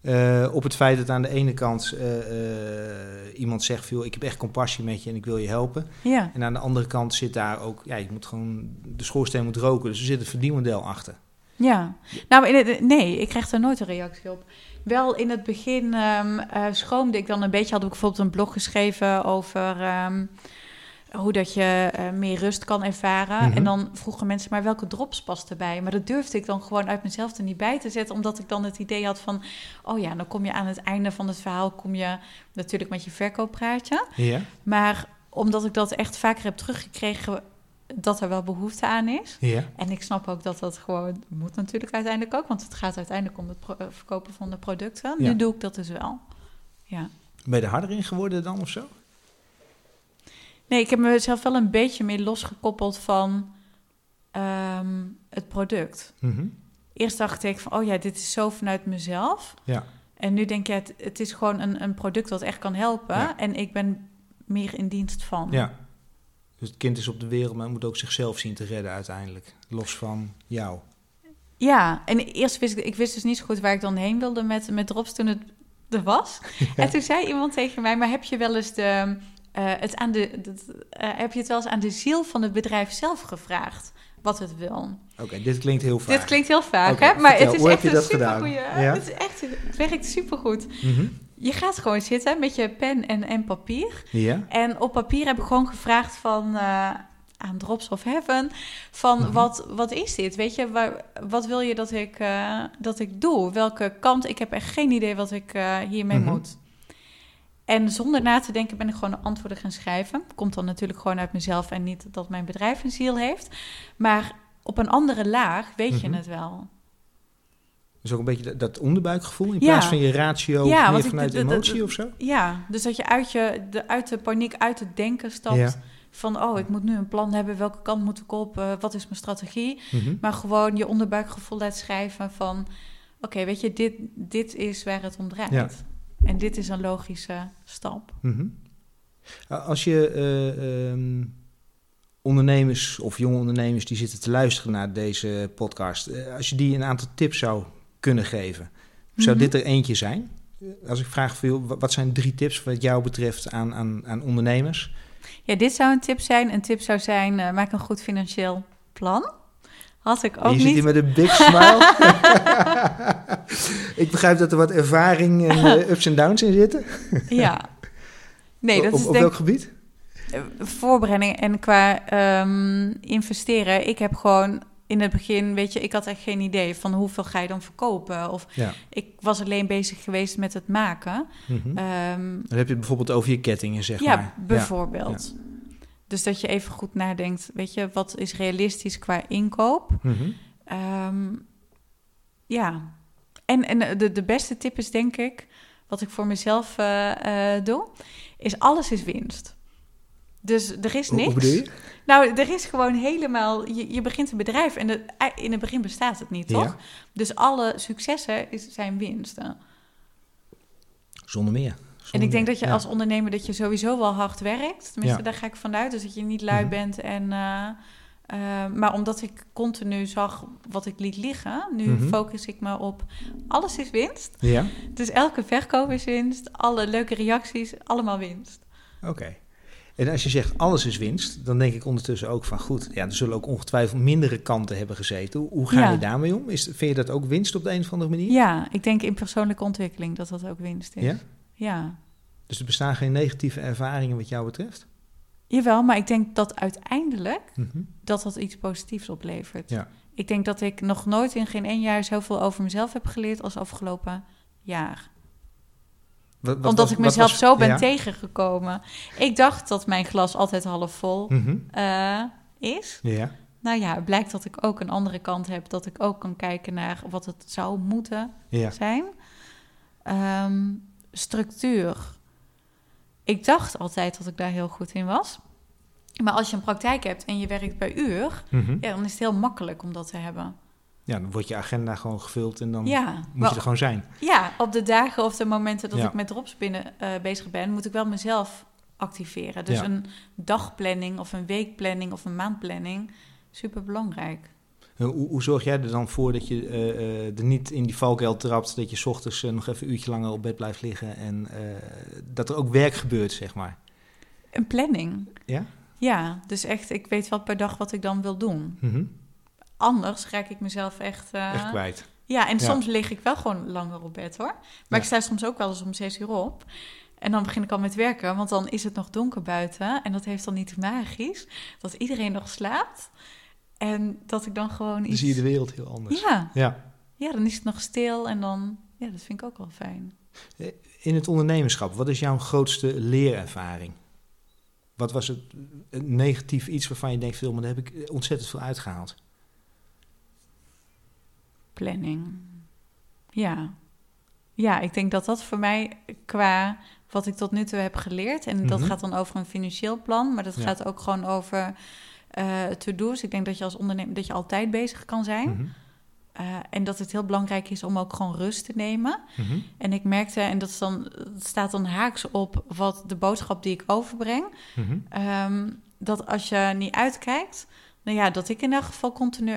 Eh, op het feit dat aan de ene kant eh, eh, iemand zegt... Veel, ik heb echt compassie met je en ik wil je helpen. Ja. En aan de andere kant zit daar ook... Ja, je moet gewoon... De schoorsteen moet roken, dus er zit een verdienmodel achter. Ja, nou in het, nee, ik krijg daar nooit een reactie op. Wel in het begin eh, schroomde ik dan een beetje. Had ik bijvoorbeeld een blog geschreven over ehm, hoe dat je eh, meer rust kan ervaren. Mhm. En dan vroegen mensen maar welke drops past erbij. Maar dat durfde ik dan gewoon uit mezelf er niet bij te zetten, omdat ik dan het idee had van, oh ja, dan kom je aan het einde van het verhaal, kom je natuurlijk met je verkooppraatje. Ja, Maar omdat ik dat echt vaker heb teruggekregen, dat er wel behoefte aan is. ja. En ik snap ook dat dat gewoon moet natuurlijk uiteindelijk ook, want het gaat uiteindelijk om het eh, verkopen van de producten. Ja. Nu doe ik dat dus wel. Ja. Ben je er harder in geworden dan of zo? Nee, ik heb mezelf wel een beetje meer losgekoppeld van ehm, het product. Mhm. Eerst dacht ik van, oh ja, dit is zo vanuit mezelf. Ja. En nu denk je, het, het is gewoon een, een product dat echt kan helpen. Ja. En ik ben meer in dienst van. Ja. Dus het kind is op de wereld, maar moet ook zichzelf zien te redden uiteindelijk. Los van jou. Ja, en eerst wist ik, ik wist dus niet zo goed waar ik dan heen wilde met, met drops toen het er was. En toen zei iemand tegen mij, maar heb je wel eens de, het aan de, dat, eh, heb je het wel eens aan de ziel van het bedrijf zelf gevraagd wat het wil? Oké, dit klinkt heel vaak. Dit klinkt heel vaak, hè? Maar vertel, het is hoe heb echt je een dat gedaan? supergoeie. Ja? Het is echt, het werkt supergoed. Mhm. Je gaat gewoon zitten met je pen en, en papier. Ja. En op papier heb ik gewoon gevraagd van eh, aan Drops of Heaven van Mhm. wat, wat is dit? Weet je, waar, wat wil je dat ik, eh, dat ik doe? Welke kant? Ik heb echt geen idee wat ik eh, hiermee Mhm. moet. En zonder na te denken ben ik gewoon de antwoorden gaan schrijven. Komt dan natuurlijk gewoon uit mezelf en niet dat mijn bedrijf een ziel heeft. Maar op een andere laag weet je Mhm. het wel. Dus ook een beetje dat, dat onderbuikgevoel in Ja. plaats van je ratio Ja, meer ik- vanuit emotie of zo? Ja, dus dat je uit, je, de, uit de paniek, uit het denken stapt. Ja. Van, oh, ik moet nu een plan hebben. Welke kant moet ik op? Eh, wat is mijn strategie? Mhm. Maar gewoon je onderbuikgevoel laat schrijven van... Oké, weet je, dit, dit is waar het om draait. En dit is een logische stap. Mhm. Als je eh, ehm, ondernemers of jonge ondernemers die zitten te luisteren naar deze podcast, eh, als je die een aantal tips zou kunnen geven, zou Mhm. dit er eentje zijn? Als ik vraag veel, wat zijn drie tips wat jou betreft aan, aan, aan ondernemers? Ja, dit zou een tip zijn. Een tip zou zijn, eh, maak een goed financieel plan. Had ik En ook je zit niet. hier met een big smile. ik begrijp dat er wat ervaring en eh, ups en downs in zitten. Ja. Nee, dat op, is op denk welk gebied? Eh, voorbereiding en qua ehm, investeren. Ik heb gewoon in het begin, weet je, ik had echt geen idee van hoeveel ga je dan verkopen. Of Ja. ik was alleen bezig geweest met het maken. Mhm. Ehm, Dan heb je het bijvoorbeeld over je kettingen, zeg ja, maar. bijvoorbeeld. Dus dat je even goed nadenkt, weet je, wat is realistisch qua inkoop? Ehm, ja, en, en de, de beste tip is denk ik, wat ik voor mezelf eh, eh, doe, is alles is winst. Dus er is niks. hoe? Nou, er is gewoon helemaal. Je, je begint een bedrijf en de, in het begin bestaat het niet, toch? Ja. Dus alle successen is, zijn winsten. Zonder meer. En ik denk dat je Ja. als ondernemer dat je sowieso wel hard werkt. Tenminste, Ja. daar ga ik vanuit. Dus dat je niet lui Mhm. bent. En, eh, eh, maar omdat ik continu zag wat ik liet liggen, nu Mhm. focus ik me op alles is winst. Ja? Dus elke verkoop is winst. Alle leuke reacties, allemaal winst. Oké. En als je zegt alles is winst, dan denk ik ondertussen ook van goed, ja, er zullen ook ongetwijfeld mindere kanten hebben gezeten. Hoe, hoe ga Ja. je daarmee om? Is, vind je dat ook winst op de een of andere manier? Ja, ik denk in persoonlijke ontwikkeling dat dat ook winst is. Ja? Ja. Dus er bestaan geen negatieve ervaringen wat jou betreft? Jawel, maar ik denk dat uiteindelijk Mhm. dat dat iets positiefs oplevert. Ja. Ik denk dat ik nog nooit in geen één jaar zoveel over mezelf heb geleerd als afgelopen jaar. Wat- wat Omdat was- ik mezelf was- zo ben ja? tegengekomen. Ik dacht dat mijn glas altijd half vol Mhm. eh, is. Ja. Nou ja, het blijkt dat ik ook een andere kant heb. Dat ik ook kan kijken naar wat het zou moeten Ja. zijn. Ehm, structuur. Ik dacht altijd dat ik daar heel goed in was. Maar als je een praktijk hebt en je werkt per uur, Mhm. ja, dan is het heel makkelijk om dat te hebben. ja, dan wordt je agenda gewoon gevuld en dan Ja, moet wel- je er gewoon zijn. ja, op de dagen of de momenten dat Ja. ik met drops binnen eh, bezig ben, moet ik wel mezelf activeren. Dus een dagplanning of een weekplanning of een maandplanning, super belangrijk. Hoe, hoe zorg jij er dan voor dat je eh, eh, er niet in die valkuil trapt, dat je 's ochtends eh, nog even een uurtje langer op bed blijft liggen en dat er ook werk gebeurt, zeg maar? Een planning. Ja? Ja, dus echt, ik weet wel per dag wat ik dan wil doen. Mhm. Anders raak ik mezelf echt... Echt kwijt. Ja, en Ja. soms lig ik wel gewoon langer op bed hoor. Maar Ja. ik sta soms ook wel eens om zes uur op. En dan begin ik al met werken, want dan is het nog donker buiten. En dat heeft dan niet magisch, dat iedereen nog slaapt. En dat ik dan gewoon Dan iets... zie je de wereld heel anders. Ja, Ja. ja, dan is het nog stil en dan... Ja, dat vind ik ook wel fijn. In het ondernemerschap, wat is jouw grootste leerervaring? Wat was het negatief iets waarvan je denkt, veel, maar daar heb ik ontzettend veel uitgehaald? Planning. Ja. Ja, ik denk dat dat voor mij qua wat ik tot nu toe heb geleerd... en dat Mhm. gaat dan over een financieel plan... maar dat Ja. gaat ook gewoon over eh to-do's. Ik denk dat je als ondernemer dat je altijd bezig kan zijn... Mhm. Eh, en dat het heel belangrijk is om ook gewoon rust te nemen. Mhm. En ik merkte, en dat, is dan, dat staat dan haaks op wat de boodschap die ik overbreng, ehm, dat als je niet uitkijkt, nou ja, dat ik in elk geval continu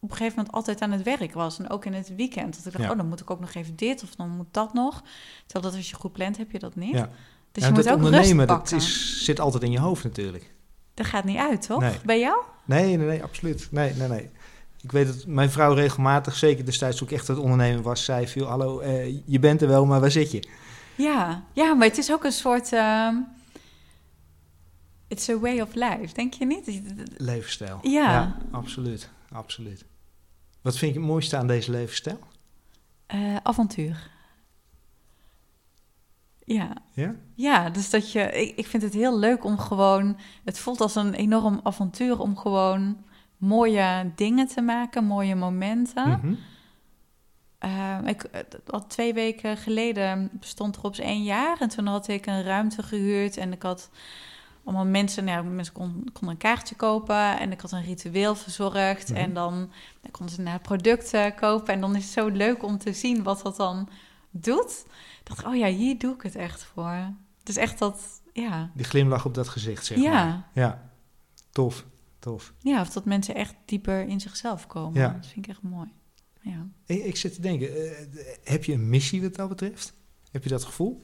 op een gegeven moment altijd aan het werk was. En ook in het weekend. Dat ik dacht, Ja. oh, dan moet ik ook nog even dit of dan moet dat nog. Terwijl dat als je goed plant, heb je dat niet. Ja. Dus Ja, je moet ook rust ondernemen, dat pakken. is, zit altijd in je hoofd natuurlijk. Dat gaat niet uit, toch? Nee. Bij jou? Nee, nee, nee, absoluut. Nee, nee, nee. Ik weet dat mijn vrouw regelmatig, zeker destijds toen ik echt het ondernemer was, zei veel, hallo, eh, je bent er wel, maar waar zit je? Ja, ja, maar het is ook een soort... ehm, it's a way of life, denk je niet? Levensstijl. Ja. absoluut, absoluut. Wat vind je het mooiste aan deze levensstijl? Eh, avontuur. Ja. Ja? Ja, dus dat je... Ik, ik vind het heel leuk om gewoon... Het voelt als een enorm avontuur om gewoon mooie dingen te maken, mooie momenten. Mhm. Eh, ik, al twee weken geleden bestond Rops één jaar. En toen had ik een ruimte gehuurd. En ik had allemaal mensen... Nou, ja, mensen kon- konden een kaartje kopen. En ik had een ritueel verzorgd. Mhm. En dan, dan konden ze naar producten kopen. En dan is het zo leuk om te zien wat dat dan doet. Ik dacht, oh ja, hier doe ik het echt voor. Dus echt dat... Ja, Die glimlach op dat gezicht, zeg Ja. maar. Ja, tof, tof. ja of dat mensen echt dieper in zichzelf komen. Ja. Dat vind ik echt mooi. Ja. Ik, ik zit te denken, eh, heb je een missie wat dat betreft? Heb je dat gevoel?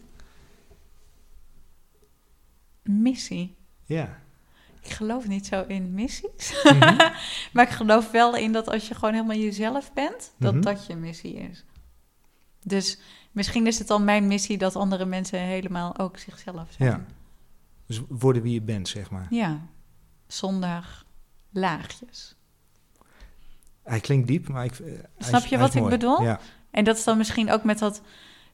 Missie. Ja. Ik geloof niet zo in missies. Mhm. Maar ik geloof wel in dat als je gewoon helemaal jezelf bent, dat Mhm. dat je missie is. Dus misschien is het dan mijn missie dat andere mensen helemaal ook zichzelf zijn. Ja. Dus worden wie je bent, zeg maar. Ja. Zonder laagjes. Hij klinkt diep, maar ik... eh, Snap je wat ik mooi. bedoel? Ja. En dat is dan misschien ook met dat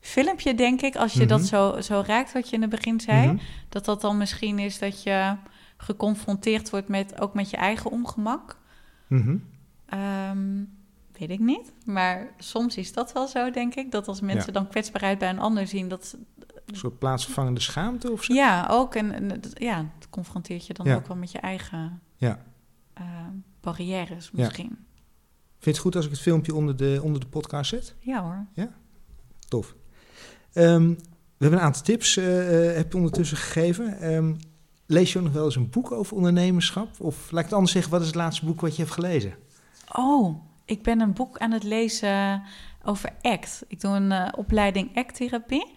filmpje, denk ik, als je Mhm. dat zo, zo raakt, wat je in het begin zei, Mhm. dat dat dan misschien is dat je geconfronteerd wordt met ook met je eigen ongemak. Mhm. Ehm, weet ik niet. Maar soms is dat wel zo, denk ik. Dat als mensen Ja. dan kwetsbaarheid bij een ander zien, dat Een soort plaatsvervangende schaamte of zo? ja, ook. En, ja, dat confronteert je dan Ja. ook wel met je eigen Ja. eh, barrières Ja. misschien. Vind je het goed als ik het filmpje onder de, onder de podcast zet? Ja, hoor. Tof. Ehm, we hebben een aantal tips, eh, eh, heb je ondertussen gegeven. Ehm, lees je ook nog wel eens een boek over ondernemerschap? Of laat ik het anders zeggen, wat is het laatste boek wat je hebt gelezen? Oh, ik ben een boek aan het lezen over ACT. Ik doe een eh, opleiding ACT-therapie.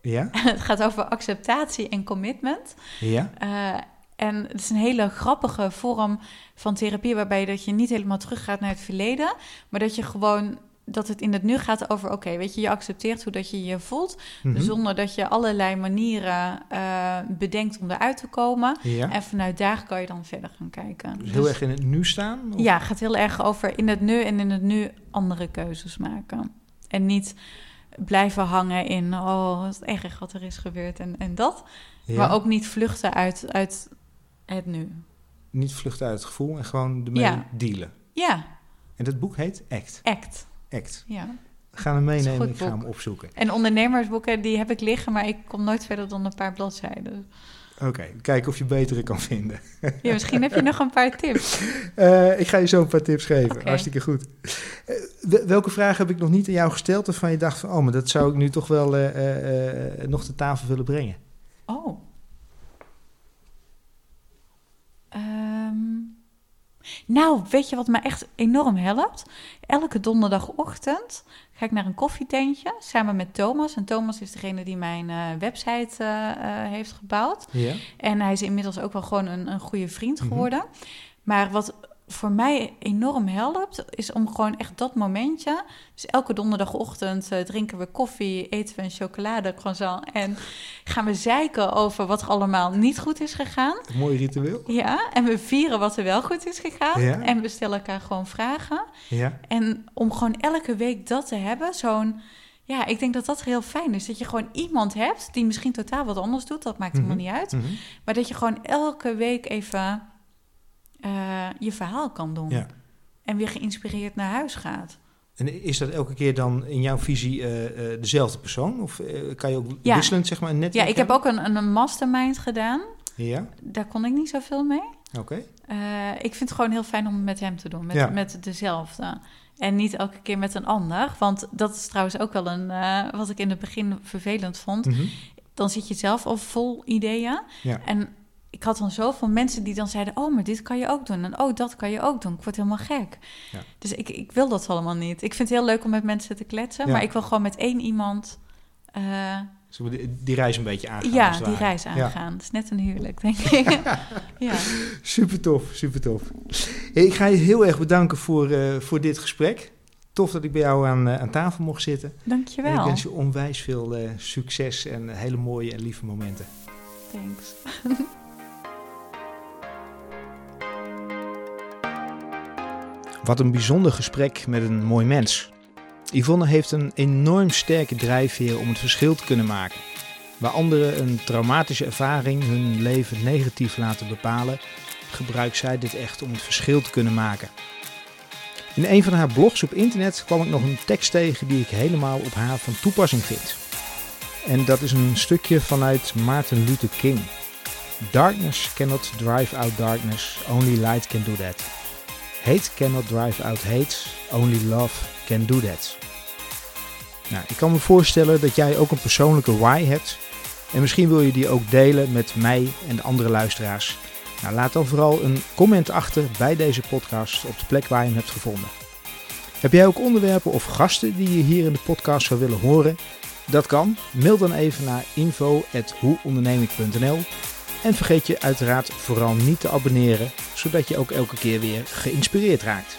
Ja? het gaat over acceptatie en commitment. Ja? Eh, en het is een hele grappige vorm van therapie, waarbij dat je niet helemaal teruggaat naar het verleden, maar dat je gewoon dat het in het nu gaat over, oké, weet je, je accepteert hoe dat je je voelt, Mhm. zonder dat je allerlei manieren eh, bedenkt om eruit te komen. Ja? En vanuit daar kan je dan verder gaan kijken. Dus heel erg in het nu staan? Of? Ja, het gaat heel erg over in het nu en in het nu andere keuzes maken. En niet blijven hangen in, oh, wat erg wat er is gebeurd en, en dat. Ja? Maar ook niet vluchten uit, uit het nu. Niet vluchten uit het gevoel en gewoon ermee Ja. dealen. Ja, En dat boek heet Act. act. Act. Ja. Gaan hem meenemen, ik ga hem opzoeken. En ondernemersboeken, die heb ik liggen, maar ik kom nooit verder dan een paar bladzijden. Oké, kijken of je betere kan vinden. Ja, misschien heb je nog een paar tips. Eh, ik ga je zo een paar tips geven. Oké. Hartstikke goed. Eh, wel- welke vraag heb ik nog niet aan jou gesteld waarvan je dacht van... oh, maar dat zou ik nu toch wel eh, nog te tafel willen brengen? Oh. Nou, weet je wat me echt enorm helpt? Elke donderdagochtend ga ik naar een koffietentje samen met Thomas. En Thomas is degene die mijn eh, website eh, eh, heeft gebouwd. Ja. En hij is inmiddels ook wel gewoon een, een goede vriend Mhm. geworden. Maar wat voor mij enorm helpt, is om gewoon echt dat momentje. Dus elke donderdagochtend eh, drinken we koffie, eten we een chocolade croissant en gaan we zeiken over wat er allemaal niet goed is gegaan. Mooi ritueel. Ja, en we vieren wat er wel goed is gegaan. Ja. En we stellen elkaar gewoon vragen. Ja. En om gewoon elke week dat te hebben, zo'n... Ja, ik denk dat dat heel fijn is. Dat je gewoon iemand hebt die misschien totaal wat anders doet. Dat maakt helemaal Mhm. niet uit. Mhm. Maar dat je gewoon elke week even eh, je verhaal kan doen. Ja. En weer geïnspireerd naar huis gaat. En is dat elke keer dan in jouw visie eh, eh, dezelfde persoon? Of kan je ook Ja. wisselend zeg maar een netwerk Ja, ik heb ook een, een mastermind gedaan. Ja, Daar kon ik niet zoveel mee. oké. Ik vind het gewoon heel fijn om het met hem te doen. Met, Ja. met dezelfde. En niet elke keer met een ander. Want dat is trouwens ook wel een... wat ik in het begin vervelend vond. Mhm. Dan zit je zelf al vol ideeën. Ja. En ik had dan zoveel mensen die dan zeiden... oh, maar dit kan je ook doen. En oh, dat kan je ook doen. Ik word helemaal gek. Ja. Dus ik, ik wil dat allemaal niet. Ik vind het heel leuk om met mensen te kletsen. Ja. Maar ik wil gewoon met één iemand... eh, die, die reis een beetje aangaan? ja, die reis aangaan. Het is net een huwelijk, denk ik. ja. Super tof, super tof. Hey, ik ga je heel erg bedanken voor, eh, voor dit gesprek. Tof dat ik bij jou aan, eh, aan tafel mocht zitten. En ik Dankjewel. wens je onwijs veel succes en hele mooie en lieve momenten. Thanks. Wat een bijzonder gesprek met een mooi mens. Yvonne heeft een enorm sterke drijfveer om het verschil te kunnen maken. Waar anderen een traumatische ervaring hun leven negatief laten bepalen, gebruikt zij dit echt om het verschil te kunnen maken. In een van haar blogs op internet kwam ik nog een tekst tegen die ik helemaal op haar van toepassing vind. En dat is een stukje vanuit Martin Luther King. Darkness cannot drive out darkness, only light can do that. Hate cannot drive out hate, only love can do that. Nou, ik kan me voorstellen dat jij ook een persoonlijke why hebt. En misschien wil je die ook delen met mij en de andere luisteraars. Nou, laat dan vooral een comment achter bij deze podcast op de plek waar je hem hebt gevonden. Heb jij ook onderwerpen of gasten die je hier in de podcast zou willen horen? Dat kan. Mail dan even naar info.hoeonderneming.nl En vergeet je uiteraard vooral niet te abonneren, zodat je ook elke keer weer geïnspireerd raakt.